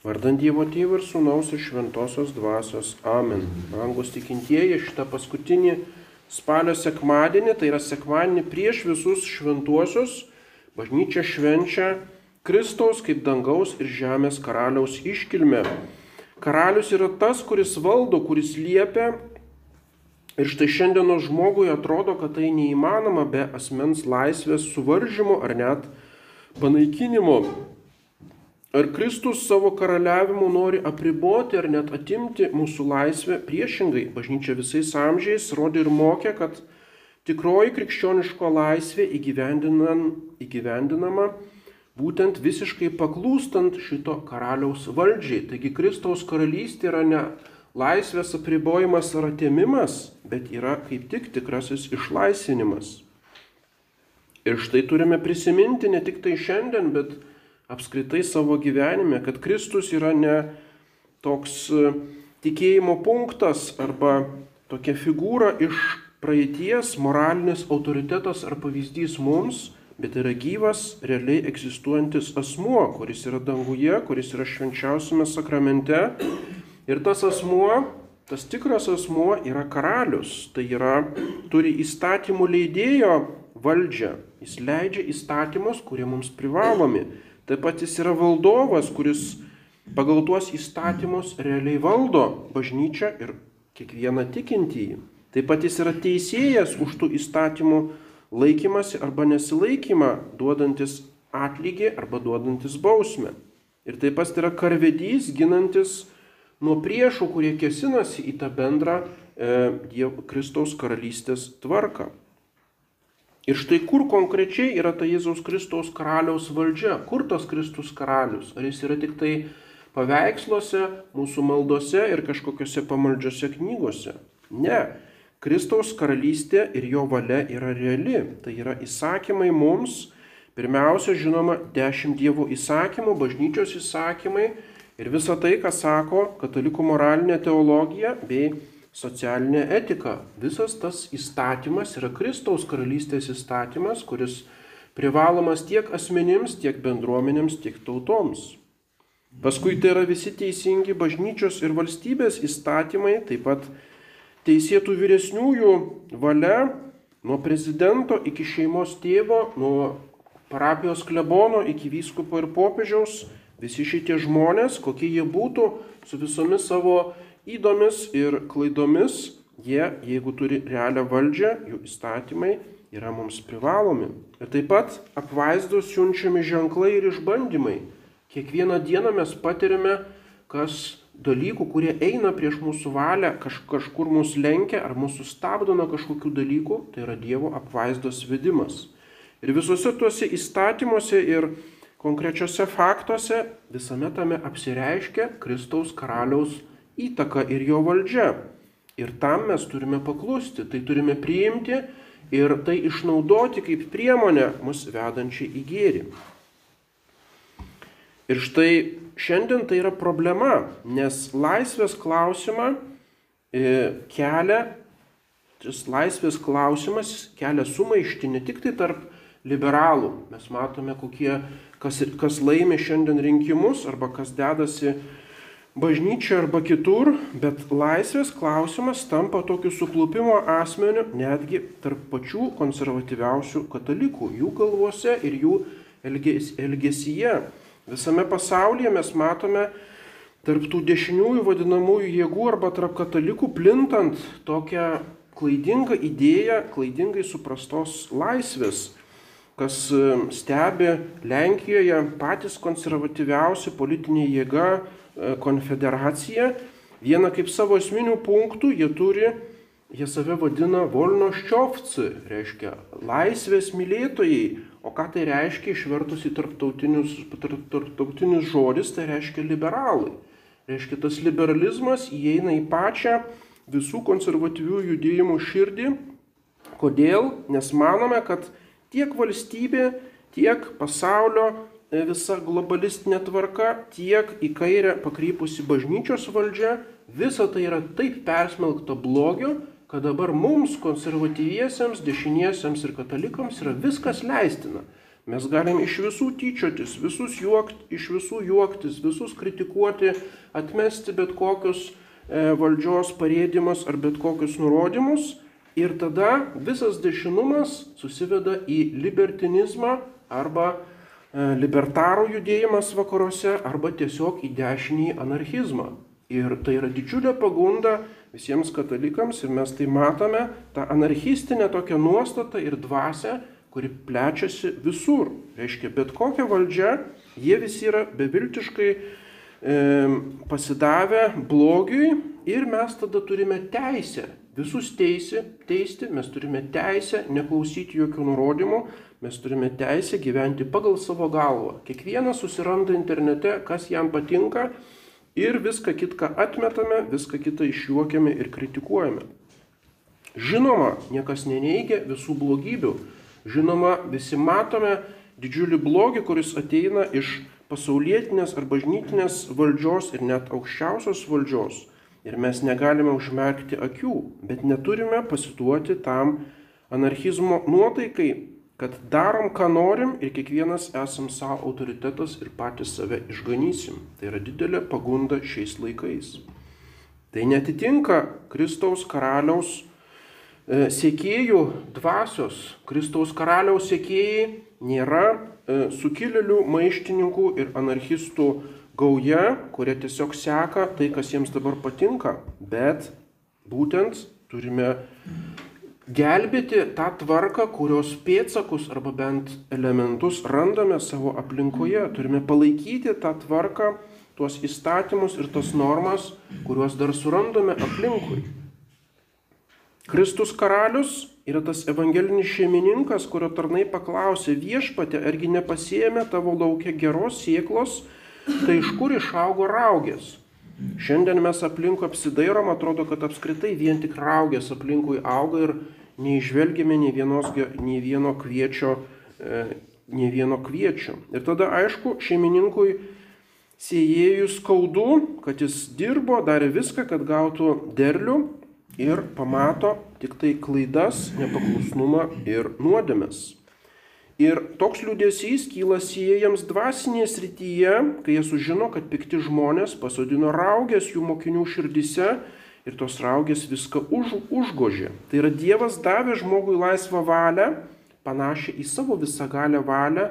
Vardant Dievo Tėvų ir Sūnaus ir Šventosios Dvasios. Amen. Angus tikintieji šitą paskutinį spalio sekmadienį, tai yra sekmadienį prieš visus šventuosius, bažnyčia švenčia Kristaus kaip dangaus ir žemės karaliaus iškilmę. Karalius yra tas, kuris valdo, kuris liepia. Ir štai šiandienos žmogui atrodo, kad tai neįmanoma be asmens laisvės suvaržymo ar net panaikinimo. Ar Kristus savo karaliavimu nori apriboti ar net atimti mūsų laisvę? Priešingai, bažnyčia visais amžiais rodė ir mokė, kad tikroji krikščioniško laisvė įgyvendinama būtent visiškai paklūstant šito karaliaus valdžiai. Taigi Kristaus karalystė yra ne laisvės apribojimas ar atėmimas, bet yra kaip tik tikrasis išlaisvinimas. Ir štai turime prisiminti ne tik tai šiandien, bet apskritai savo gyvenime, kad Kristus yra ne toks e, tikėjimo punktas arba tokia figūra iš praeities, moralinis autoritetas ar pavyzdys mums, bet yra gyvas, realiai egzistuojantis asmuo, kuris yra danguje, kuris yra švenčiausiame sakramente. Ir tas asmuo, tas tikras asmuo yra karalius, tai yra turi įstatymų leidėjo valdžią. Jis leidžia įstatymus, kurie mums privalomi. Taip pat jis yra valdovas, kuris pagal tuos įstatymus realiai valdo bažnyčią ir kiekvieną tikintįjį. Taip pat jis yra teisėjas už tų įstatymų laikymasi arba nesilaikymą, duodantis atlygį arba duodantis bausmę. Ir taip pat yra karvedys, ginantis nuo priešų, kurie kesinasi į tą bendrą e, Kristaus karalystės tvarką. Ir štai kur konkrečiai yra ta Jėzaus Kristaus karaliaus valdžia, kur tas Kristus karalius, ar jis yra tik tai paveiksluose, mūsų maldose ir kažkokiose pamaldžiose knygose. Ne, Kristaus karalystė ir jo valia yra reali, tai yra įsakymai mums, pirmiausia, žinoma, dešimt dievų įsakymų, bažnyčios įsakymai ir visa tai, ką sako katalikų moralinė teologija bei socialinė etika. Visas tas įstatymas yra Kristaus karalystės įstatymas, kuris privalomas tiek asmenims, tiek bendruomenėms, tiek tautoms. Paskui tai yra visi teisingi bažnyčios ir valstybės įstatymai, taip pat teisėtų vyresniųjų valia nuo prezidento iki šeimos tėvo, nuo parapijos klebono iki vyskupo ir popiežiaus, visi šitie žmonės, kokie jie būtų, su visomis savo įdomis ir klaidomis, jie, jeigu turi realią valdžią, jų įstatymai yra mums privalomi. Ir taip pat apvaizdus siunčiami ženklai ir išbandymai. Kiekvieną dieną mes patiriame, kas dalykų, kurie eina prieš mūsų valią, kaž, kažkur mus lenkia ar mūsų stabdo nuo kažkokių dalykų, tai yra Dievo apvaizdos vedimas. Ir visuose tuose įstatymuose ir konkrečiose faktuose visame tame apsireiškia Kristaus karaliaus įtaka ir jo valdžia. Ir tam mes turime paklusti, tai turime priimti ir tai išnaudoti kaip priemonę mus vedančią į gėrį. Ir štai šiandien tai yra problema, nes laisvės klausimą e, kelia, šis laisvės klausimas kelia sumaišti ne tik tai tarp liberalų. Mes matome, kokie, kas, kas laimi šiandien rinkimus arba kas dedasi bažnyčia arba kitur, bet laisvės klausimas tampa tokiu suklupimo asmeniu netgi tarp pačių konservatyviausių katalikų, jų galvose ir jų elgesyje. Visame pasaulyje mes matome tarp tų dešiniųjų vadinamųjų jėgų arba tarp katalikų plintant tokią klaidingą idėją, klaidingai suprastos laisvės kas stebi Lenkijoje patys konservatyviausi politinė jėga E, konfederacija, vieną kaip savo esminių punktų jie turi, jie save vadina volnoščiovci, reiškia laisvės mylėtojai. O ką tai reiškia išvertus į tarptautinius, tarptautinius žodis, tai reiškia liberalai. Reiškia, tas liberalizmas įeina į pačią visų konservatyvių judėjimų širdį. Kodėl? Nes manome, kad tiek valstybė, tiek pasaulio E, visa globalistinė tvarka, tiek į kairę pakrypusi bažnyčios valdžia, visa tai yra taip persmelkta blogio, kad dabar mums, konservatyviesiems, dešiniesiems ir katalikams yra viskas leistina. Mes galim iš visų tyčiotis, visus juokt, iš visų juoktis, visus kritikuoti, atmesti bet kokius e, valdžios parėdimus ar bet kokius nurodymus. Ir tada visas dešinumas susiveda į libertinizmą arba libertarų judėjimas vakaruose arba tiesiog į dešinį anarchizmą. Ir tai yra didžiulė pagunda visiems katalikams ir mes tai matome, tą anarchistinę tokią nuostatą ir dvasę, kuri plečiasi visur. Reiškia, bet kokia valdžia, jie visi yra beviltiškai e, pasidavę blogiui ir mes tada turime teisę visus teisi, teisti, mes turime teisę neklausyti jokių nurodymų, mes turime teisę gyventi pagal savo galvą. Kiekvienas susiranda internete, kas jam patinka ir viską kitką atmetame, viską kitą išjuokiame ir kritikuojame. Žinoma, niekas neneigia visų blogybių, Žinoma, visi matome didžiulį blogį, kuris ateina iš pasaulietinės ar bažnytinės valdžios ir net aukščiausios valdžios. Ir mes negalime užmerkti akių, bet neturime pasiduoti tam anarchizmo nuotaikai, kad darom, ką norim ir kiekvienas esam savo autoritetas ir patys save išganysim. Tai yra didelė pagunda šiais laikais. Tai netitinka Kristaus karaliaus E, sėkėjų dvasios, Kristaus karaliaus sėkėjai nėra e, sukilėlių, maištininkų ir anarchistų gauja, kurie tiesiog seka tai, kas jiems dabar patinka, bet būtent turime gelbėti tą tvarką, kurios pėtsakus arba bent elementus randame savo aplinkoje. Turime palaikyti tą tvarką, tuos įstatymus ir tas normas, kuriuos dar surandame aplinkui. Kristus karalius yra tas evangelinis šeimininkas, kurio tarnai paklausė viešpatė, argi nepasėjame tavo laukia geros sieklos, tai iš kur išaugo raugės. Šiandien mes aplinkui apsidairom, atrodo, kad apskritai vien tik raugės aplinkui auga ir neižvelgėme nei, vienos, nei vieno kviečio, e, nei vieno kviečio. Ir tada aišku, šeimininkui siejėjų skaudu, kad jis dirbo, darė viską, kad gautų derlių, ir pamato tik tai klaidas, nepaklusnumą ir nuodėmes. Ir toks liūdėsys kyla siejams dvasinėje srityje, kai jie sužino, kad pikti žmonės pasodino raugės jų mokinių širdise ir tos raugės viską už, užgožė. Tai yra Dievas davė žmogui laisvą valią, panašią į savo visagalę valią,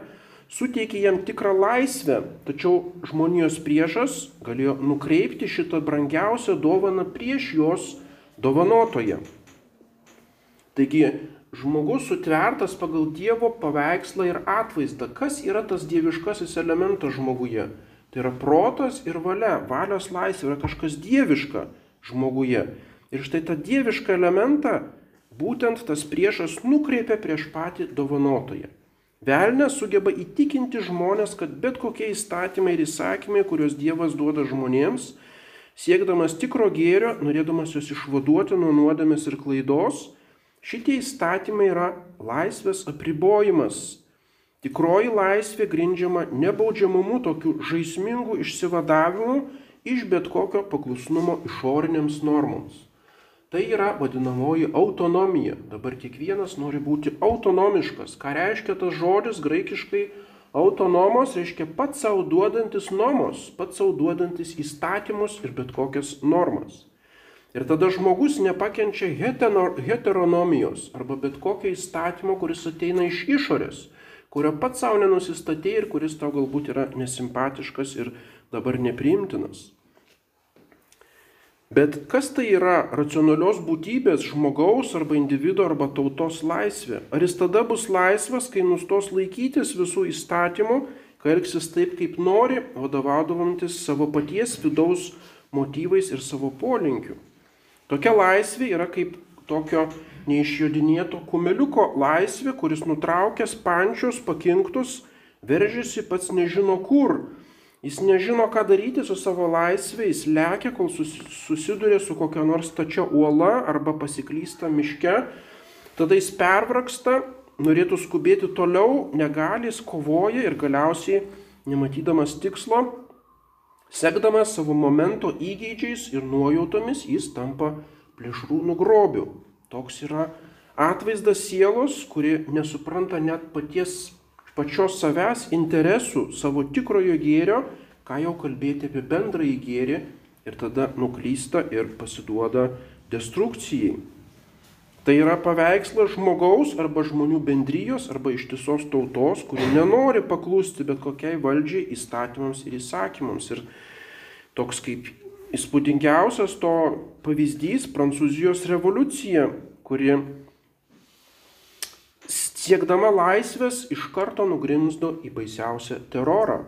suteikė jam tikrą laisvę, tačiau žmonijos priešas galėjo nukreipti šitą brangiausią dovaną prieš jos dovanotoje. Taigi žmogus sutvertas pagal Dievo paveikslą ir atvaizdą. Kas yra tas dieviškasis elementas žmoguje? Tai yra protas ir valia, valios laisvė yra kažkas dieviška žmoguje. Ir štai tą dievišką elementą būtent tas priešas nukreipia prieš patį dovanotoją. Velnes sugeba įtikinti žmonės, kad bet kokie įstatymai ir įsakymai, kuriuos Dievas duoda žmonėms, siekdamas tikro gėrio, norėdamas juos išvaduoti nuo nuodėmės ir klaidos, šitie įstatymai yra laisvės apribojimas. Tikroji laisvė grindžiama nebaudžiamumu tokiu žaismingu išsivadavimu iš bet kokio paklusnumo išoriniams normoms. Tai yra vadinamoji autonomija. Dabar kiekvienas nori būti autonomiškas. Ką reiškia tas žodis graikiškai Autonomos reiškia pats savo duodantis nomos, pats savo duodantis įstatymus ir bet kokias normas. Ir tada žmogus nepakenčia heteronomijos arba bet kokio įstatymo, kuris ateina iš išorės, kurio pats savo nenusistatė ir kuris tau galbūt yra nesimpatiškas ir dabar nepriimtinas. Bet kas tai yra racionalios būtybės žmogaus arba individuo arba tautos laisvė? Ar jis tada bus laisvas, kai nustos laikytis visų įstatymų, kai elgsis taip, kaip nori, vadovaudavantis savo paties vidaus motyvais ir savo polinkiu? Tokia laisvė yra kaip tokio neišjodinėto kumeliuko laisvė, kuris nutraukęs pančius, pakinktus, veržiasi pats nežino kur Jis nežino, ką daryti su savo laisvė, jis lekia, kol susiduria su kokia nors stačia uola arba pasiklysta miške, tada jis pervraksta, norėtų skubėti toliau, negali, jis kovoja ir galiausiai, nematydamas tikslo, sekdamas savo momento įgeidžiais ir nuojautomis, jis tampa plėšrūnų grobiu. Toks yra atvaizdas sielos, kuri nesupranta net paties pačios savęs interesų, savo tikrojo gėrio, ką jau kalbėti apie bendrąjį gėrį ir tada nuklysta ir pasiduoda destrukcijai. Tai yra paveikslas žmogaus arba žmonių bendrijos arba ištisos tautos, kuri nenori paklusti bet kokiai valdžiai, įstatymams ir įsakymams. Ir toks kaip įspūdingiausias to pavyzdys Prancūzijos revoliucija, kuri siekdama laisvės iš karto nugrimzdo į baisiausią terorą.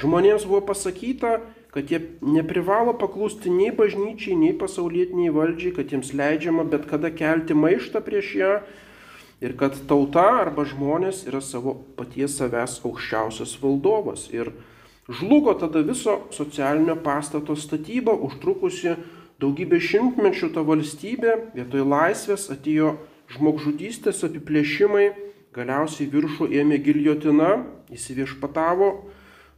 Žmonėms buvo pasakyta, kad jie neprivalo paklusti nei bažnyčiai, nei pasaulietiniai valdžiai, kad jiems leidžiama bet kada kelti maištą prieš ją ir kad tauta arba žmonės yra savo paties savęs aukščiausias valdovas. Ir žlugo tada viso socialinio pastato statyba, užtrukusi daugybę šimtmečių ta valstybė, vietoj laisvės atėjo žmogžudystės apiplėšimai Galiausiai viršų ėmė giljotina, įsiviešpatavo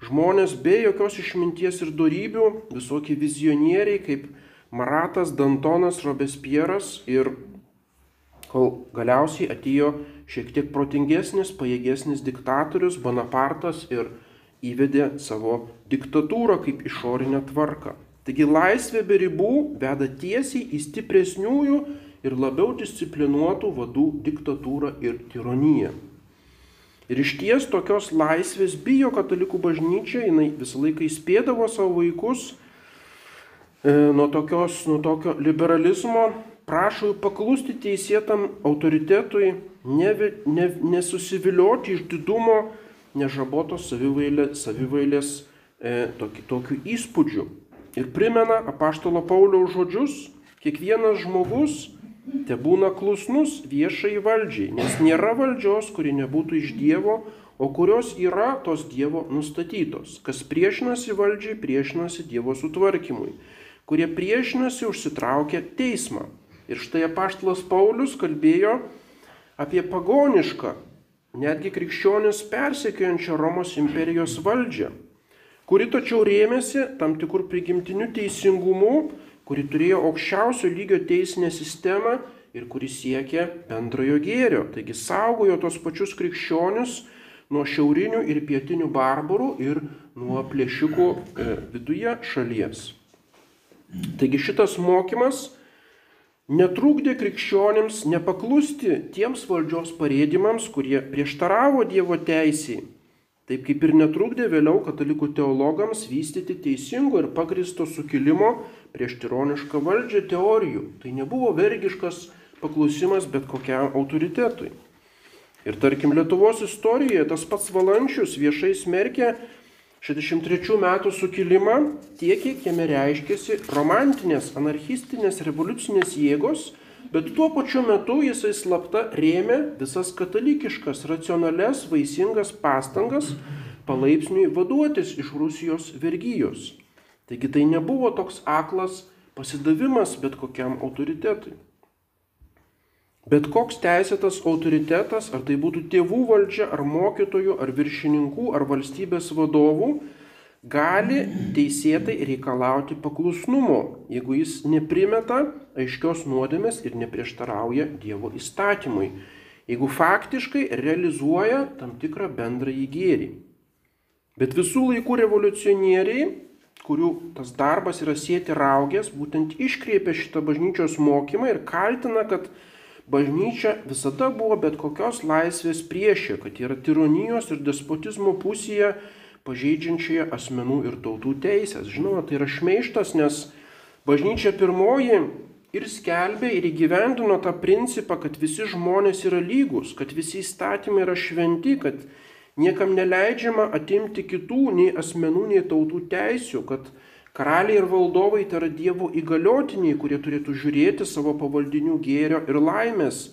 žmonės be jokios išminties ir darybių, visokie vizionieriai kaip Maratas, Dantonas, Robespieras ir kol galiausiai atėjo šiek tiek protingesnis, pajėgesnis diktatorius Bonapartas ir įvedė savo diktatūrą kaip išorinę tvarką. Taigi laisvė be ribų veda tiesiai į stipresniųjų ir labiau disciplinuotų vadų diktatūrą ir tironiją. Ir iš ties tokios laisvės bijo katalikų bažnyčia, jinai visą laiką įspėdavo savo vaikus e, nuo, tokios, nuo tokio liberalizmo, prašo jų paklusti teisėtam autoritetui, ne, ne, nesusivilioti iš didumo, nežabotos savivailės, savivailės e, tokių, tokių įspūdžių. Ir primena apaštalo Pauliaus žodžius, kiekvienas žmogus te būna klusnus viešai valdžiai, nes nėra valdžios, kuri nebūtų iš Dievo, o kurios yra tos Dievo nustatytos. Kas priešinasi valdžiai, priešinasi Dievo sutvarkymui, kurie priešinasi užsitraukia teismą. Ir štai apaštalas Paulius kalbėjo apie pagonišką, netgi krikščionis persekiojančią Romos imperijos valdžią, kuri tačiau rėmėsi tam tikrų prigimtinių teisingumų, kuri turėjo aukščiausio lygio teisinę sistemą ir kuri siekė bendrojo gėrio. Taigi saugojo tos pačius krikščionius nuo šiaurinių ir pietinių barbarų ir nuo plėšikų e, viduje šalies. Taigi šitas mokymas netrūkdė krikščionėms nepaklusti tiems valdžios parėdimams, kurie prieštaravo Dievo teisiai Taip kaip ir netrukdė vėliau katalikų teologams vystyti teisingo ir pagristo sukilimo prieš tironišką valdžią teorijų. Tai nebuvo vergiškas paklusimas bet kokiam autoritetui. Ir tarkim Lietuvos istorijoje tas pats Valančius viešai smerkė 63 metų sukilimą tiek, kiek jame reiškėsi romantinės, anarchistinės, revoliucinės jėgos, bet tuo pačiu metu jisai slapta rėmė visas katalikiškas, racionales, vaisingas pastangas palaipsniui vaduotis iš Rusijos vergyjos. Taigi tai nebuvo toks aklas pasidavimas bet kokiam autoritetui. Bet koks teisėtas autoritetas, ar tai būtų tėvų valdžia, ar mokytojų, ar viršininkų, ar valstybės vadovų, gali teisėtai reikalauti paklusnumo, jeigu jis neprimeta aiškios nuodėmės ir neprieštarauja Dievo įstatymui, jeigu faktiškai realizuoja tam tikrą bendrąjį gėrį. Bet visų laikų revoliucionieriai, kurių tas darbas yra sėti raugės, būtent iškreipia šitą bažnyčios mokymą ir kaltina, kad bažnyčia visada buvo bet kokios laisvės priešė, kad yra tironijos ir despotizmo pusėje pažeidžiančioje asmenų ir tautų teisės. Žinoma, tai yra šmeištas, nes bažnyčia pirmoji ir skelbė ir įgyvendino tą principą, kad visi žmonės yra lygus, kad visi įstatymai yra šventi, kad niekam neleidžiama atimti kitų nei asmenų, nei tautų teisių, kad karaliai ir valdovai tai yra Dievo įgaliotiniai, kurie turėtų žiūrėti savo pavaldinių gėrio ir laimės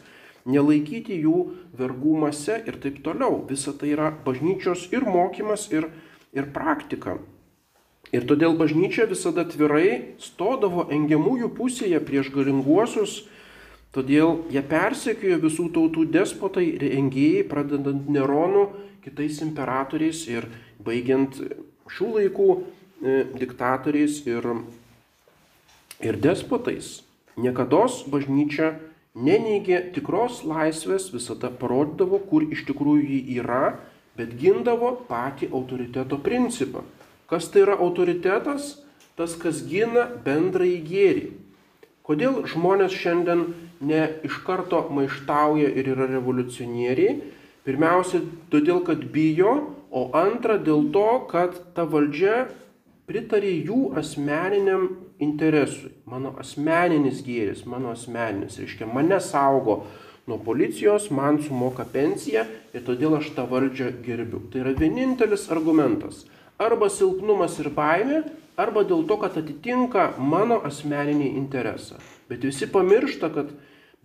nelaikyti jų vergumose ir taip toliau. Visa tai yra bažnyčios ir mokymas, ir, ir praktika. Ir todėl bažnyčia visada atvirai stodavo engiamųjų pusėje prieš galinguosius, todėl jie persekiojo visų tautų despotai ir engėjai, pradedant Neronu, kitais imperatoriais ir baigiant šių laikų e, diktatoriais ir, ir despotais. Niekada bažnyčia neneigė tikros laisvės, visada parodydavo, kur iš tikrųjų ji yra, bet gindavo patį autoriteto principą. Kas tai yra autoritetas? Tas, kas gina bendrąjį gėrį. Kodėl žmonės šiandien ne iš karto maištauja ir yra revoliucionieriai? Pirmiausia, todėl, kad bijo, o antra, dėl to, kad ta valdžia pritarė jų asmeniniam interesui. Mano asmeninis gėris, mano asmeninis, reiškia, mane saugo nuo policijos, man sumoka pensiją ir todėl aš tą valdžią gerbiu. Tai yra vienintelis argumentas. Arba silpnumas ir baimė, arba dėl to, kad atitinka mano asmeninį interesą. Bet visi pamiršta, kad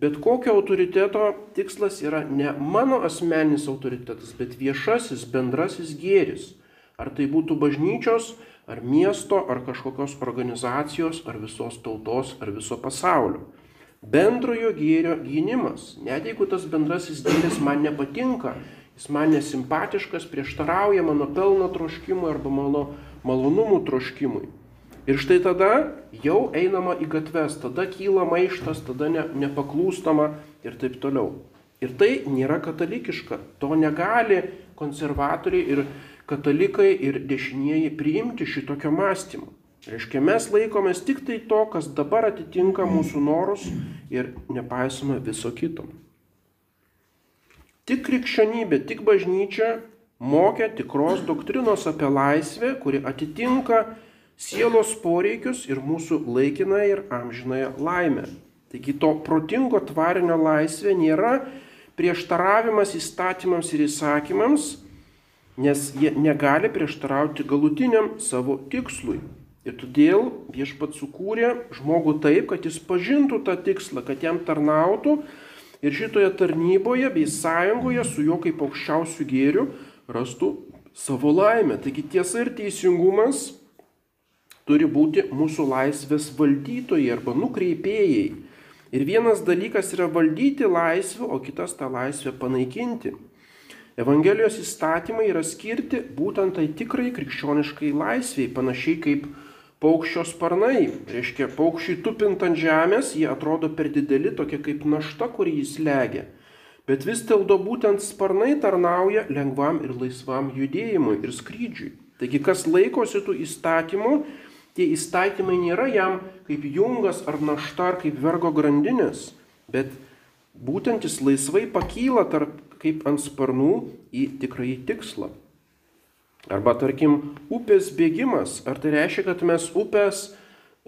bet kokio autoriteto tikslas yra ne mano asmeninis autoritetas, bet viešasis bendrasis gėris. Ar tai būtų bažnyčios, ar miesto, ar kažkokios organizacijos, ar visos tautos, ar viso pasaulio. Bendrojo gėrio gynimas. Net jeigu tas bendrasis gėris man nepatinka, jis man nesimpatiškas, prieštarauja mano pelno troškimui arba mano malonumų troškimui. Ir štai tada jau einama į gatves, tada kyla maištas, tada ne, nepaklūstama ir taip toliau. Ir tai nėra katalikiška, to negali konservatoriai ir katalikai ir dešinieji priimti šitokio mąstymo. Reiškia, mes laikomės tik tai to, kas dabar atitinka mūsų norus ir nepaisome viso kito. Tik krikščionybė, tik bažnyčia mokė tikros doktrinos apie laisvę, kuri atitinka sielos poreikius ir mūsų laikinąją ir amžinąją laimę. Taigi to protingo tvarinio laisvė nėra prieštaravimas įstatymams ir įsakymams, nes jie negali prieštarauti galutiniam savo tikslui. Ir todėl viešpat sukūrė žmogų taip, kad jis pažintų tą tikslą, kad jam tarnautų ir šitoje tarnyboje bei sąjungoje su juo kaip aukščiausių gėrių rastų savo laimę. Taigi tiesa ir teisingumas turi būti mūsų laisvės valdytojai arba nukreipėjai. Ir vienas dalykas yra valdyti laisvę, o kitas tą laisvę panaikinti. Evangelijos įstatymai yra skirti būtent tai tikrai krikščioniškai laisviai, panašiai kaip paukščio sparnai. Reiškia, paukščiai tupint ant žemės, jie atrodo per dideli, tokie kaip našta, kurį jis legia. Bet vis dėlto būtent sparnai tarnauja lengvam ir laisvam judėjimui ir skrydžiui. Taigi, kas laikosi tų įstatymų, tie įstatymai nėra jam kaip jungas ar našta ar kaip vergo grandinės, bet būtent jis laisvai pakyla tarp kaip ant sparnų į tikrąjį tikslą. Arba tarkim, upės bėgimas. Ar tai reiškia, kad mes upės e,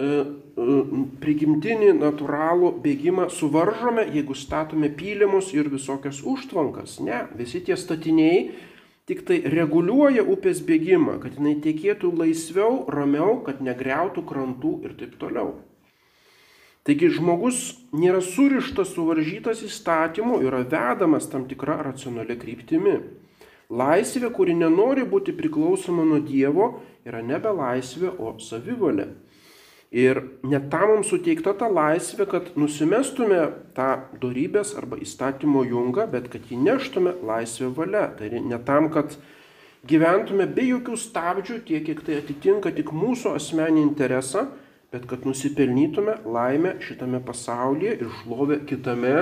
e, prigimtinį natūralų bėgimą suvaržome, jeigu statome pylimus ir visokias užtvankas? Ne, visi tie statiniai tik tai reguliuoja upės bėgimą, kad jinai tiekėtų laisviau, ramiau, kad negriautų krantų ir taip toliau. Taigi žmogus nėra surištas, suvaržytas įstatymu, yra vedamas tam tikra racionalia kryptimi. Laisvė, kuri nenori būti priklausoma nuo Dievo, yra nebe laisvė, o savivalė. Ir net tam mums suteikta ta laisvė, kad nusimestume tą darybės arba įstatymo jungą, bet kad jį neštume laisvę valia. Tai ne tam, kad gyventume be jokių stabdžių, tiek kiek tai atitinka tik mūsų asmenį interesą, bet kad nusipelnytume laimę šitame pasaulyje ir šlovę kitame,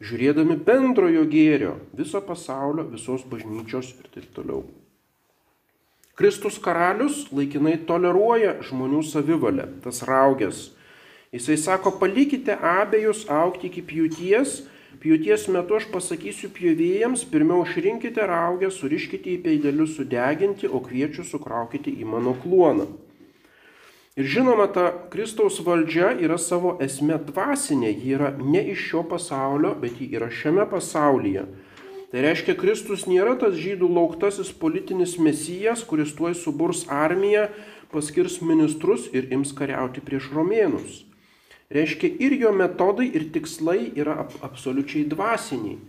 žiūrėdami bendrojo gėrio, viso pasaulio, visos bažnyčios ir taip toliau. Kristus karalius laikinai toleruoja žmonių savivalę, tas raugės. Jisai sako, palikite abejus aukti iki pjūties, pjūties metu aš pasakysiu pjovėjams, pirmiau išrinkite raugę, suriškite į peidelius sudeginti, o kviečiu sukraukite į mano kluoną. Ir žinoma, ta Kristaus valdžia yra savo esme dvasinė, ji yra ne iš šio pasaulio, bet ji yra šiame pasaulyje. Tai reiškia, Kristus nėra tas žydų lauktasis politinis mesijas, kuris tuoj suburs armiją, paskirs ministrus ir ims kariauti prieš romėnus. Reiškia, ir jo metodai ir tikslai yra ab absoliučiai dvasiniai.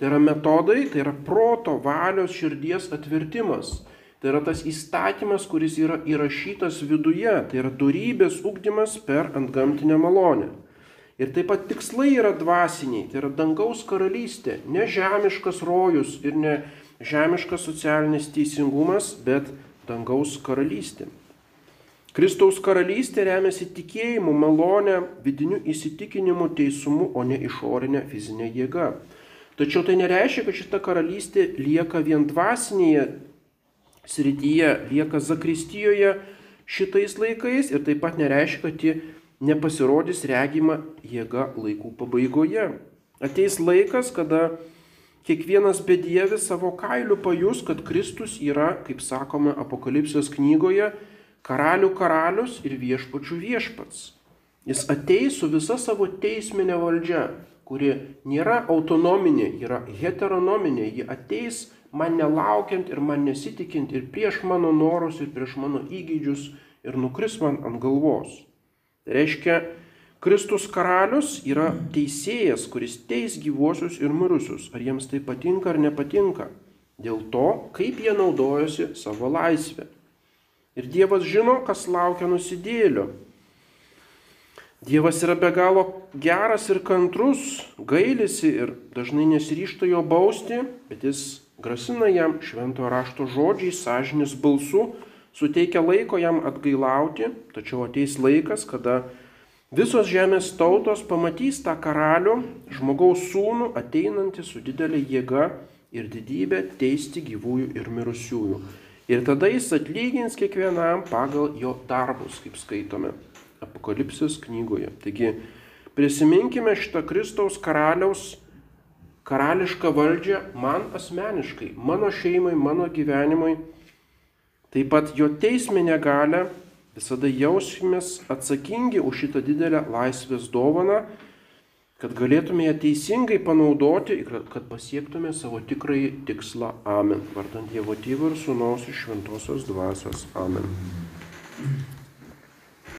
Tai yra metodai, tai yra proto, valios, širdies atvertimas. Tai yra tas įstatymas, kuris yra įrašytas viduje, tai yra darybės ugdymas per antgamtinę malonę. Ir taip pat tikslai yra dvasiniai, tai yra dangaus karalystė, ne žemiškas rojus ir ne žemiškas socialinis teisingumas, bet dangaus karalystė. Kristaus karalystė remiasi tikėjimu, malonė, vidiniu įsitikinimu, teisumu, o ne išorinė fizinė jėga. Tačiau tai nereiškia, kad šita karalystė lieka vien dvasinėje srityje, lieka Zakristijoje šitais laikais ir taip pat nereiškia, kad ji nepasirodys regima jėga laikų pabaigoje. Ateis laikas, kada kiekvienas bedievis savo kailiu pajus, kad Kristus yra, kaip sakoma Apokalipsijos knygoje, karalių karalius ir viešpačių viešpats. Jis ateis su visa savo teisminė valdžia, kuri nėra autonominė, yra heteronominė. Ji ateis man nelaukiant ir man nesitikint ir prieš mano norus ir prieš mano įgydžius ir nukris man ant galvos. Tai reiškia, Kristus karalius yra teisėjas, kuris teis gyvuosius ir mirusius, ar jiems tai patinka ar nepatinka, dėl to, kaip jie naudojosi savo laisvę. Ir Dievas žino, kas laukia nusidėlio. Dievas yra be galo geras ir kantrus, gailisi ir dažnai nesiryšta jo bausti, bet jis grasina jam šventojo rašto žodžiais, sąžinis balsu, suteikia laiko jam atgailauti, tačiau ateis laikas, kada visos žemės tautos pamatys tą karalių, žmogaus sūnų, ateinantį su didelė jėga ir didybė teisti gyvųjų ir mirusiųjų. Ir tada jis atlygins kiekvienam pagal jo darbus, kaip skaitome Apokalipsės knygoje. Taigi prisiminkime šitą Kristaus karaliaus karališką valdžią man asmeniškai, mano šeimai, mano gyvenimui. Taip pat jo teisminę galę visada jausimės atsakingi už šitą didelę laisvės dovaną, kad galėtume ją teisingai panaudoti ir kad pasiektume savo tikrąjį tikslą. Amen. Vardant Dievo Tėvų ir Sūnaus iš Šventosios Dvasios. Amen.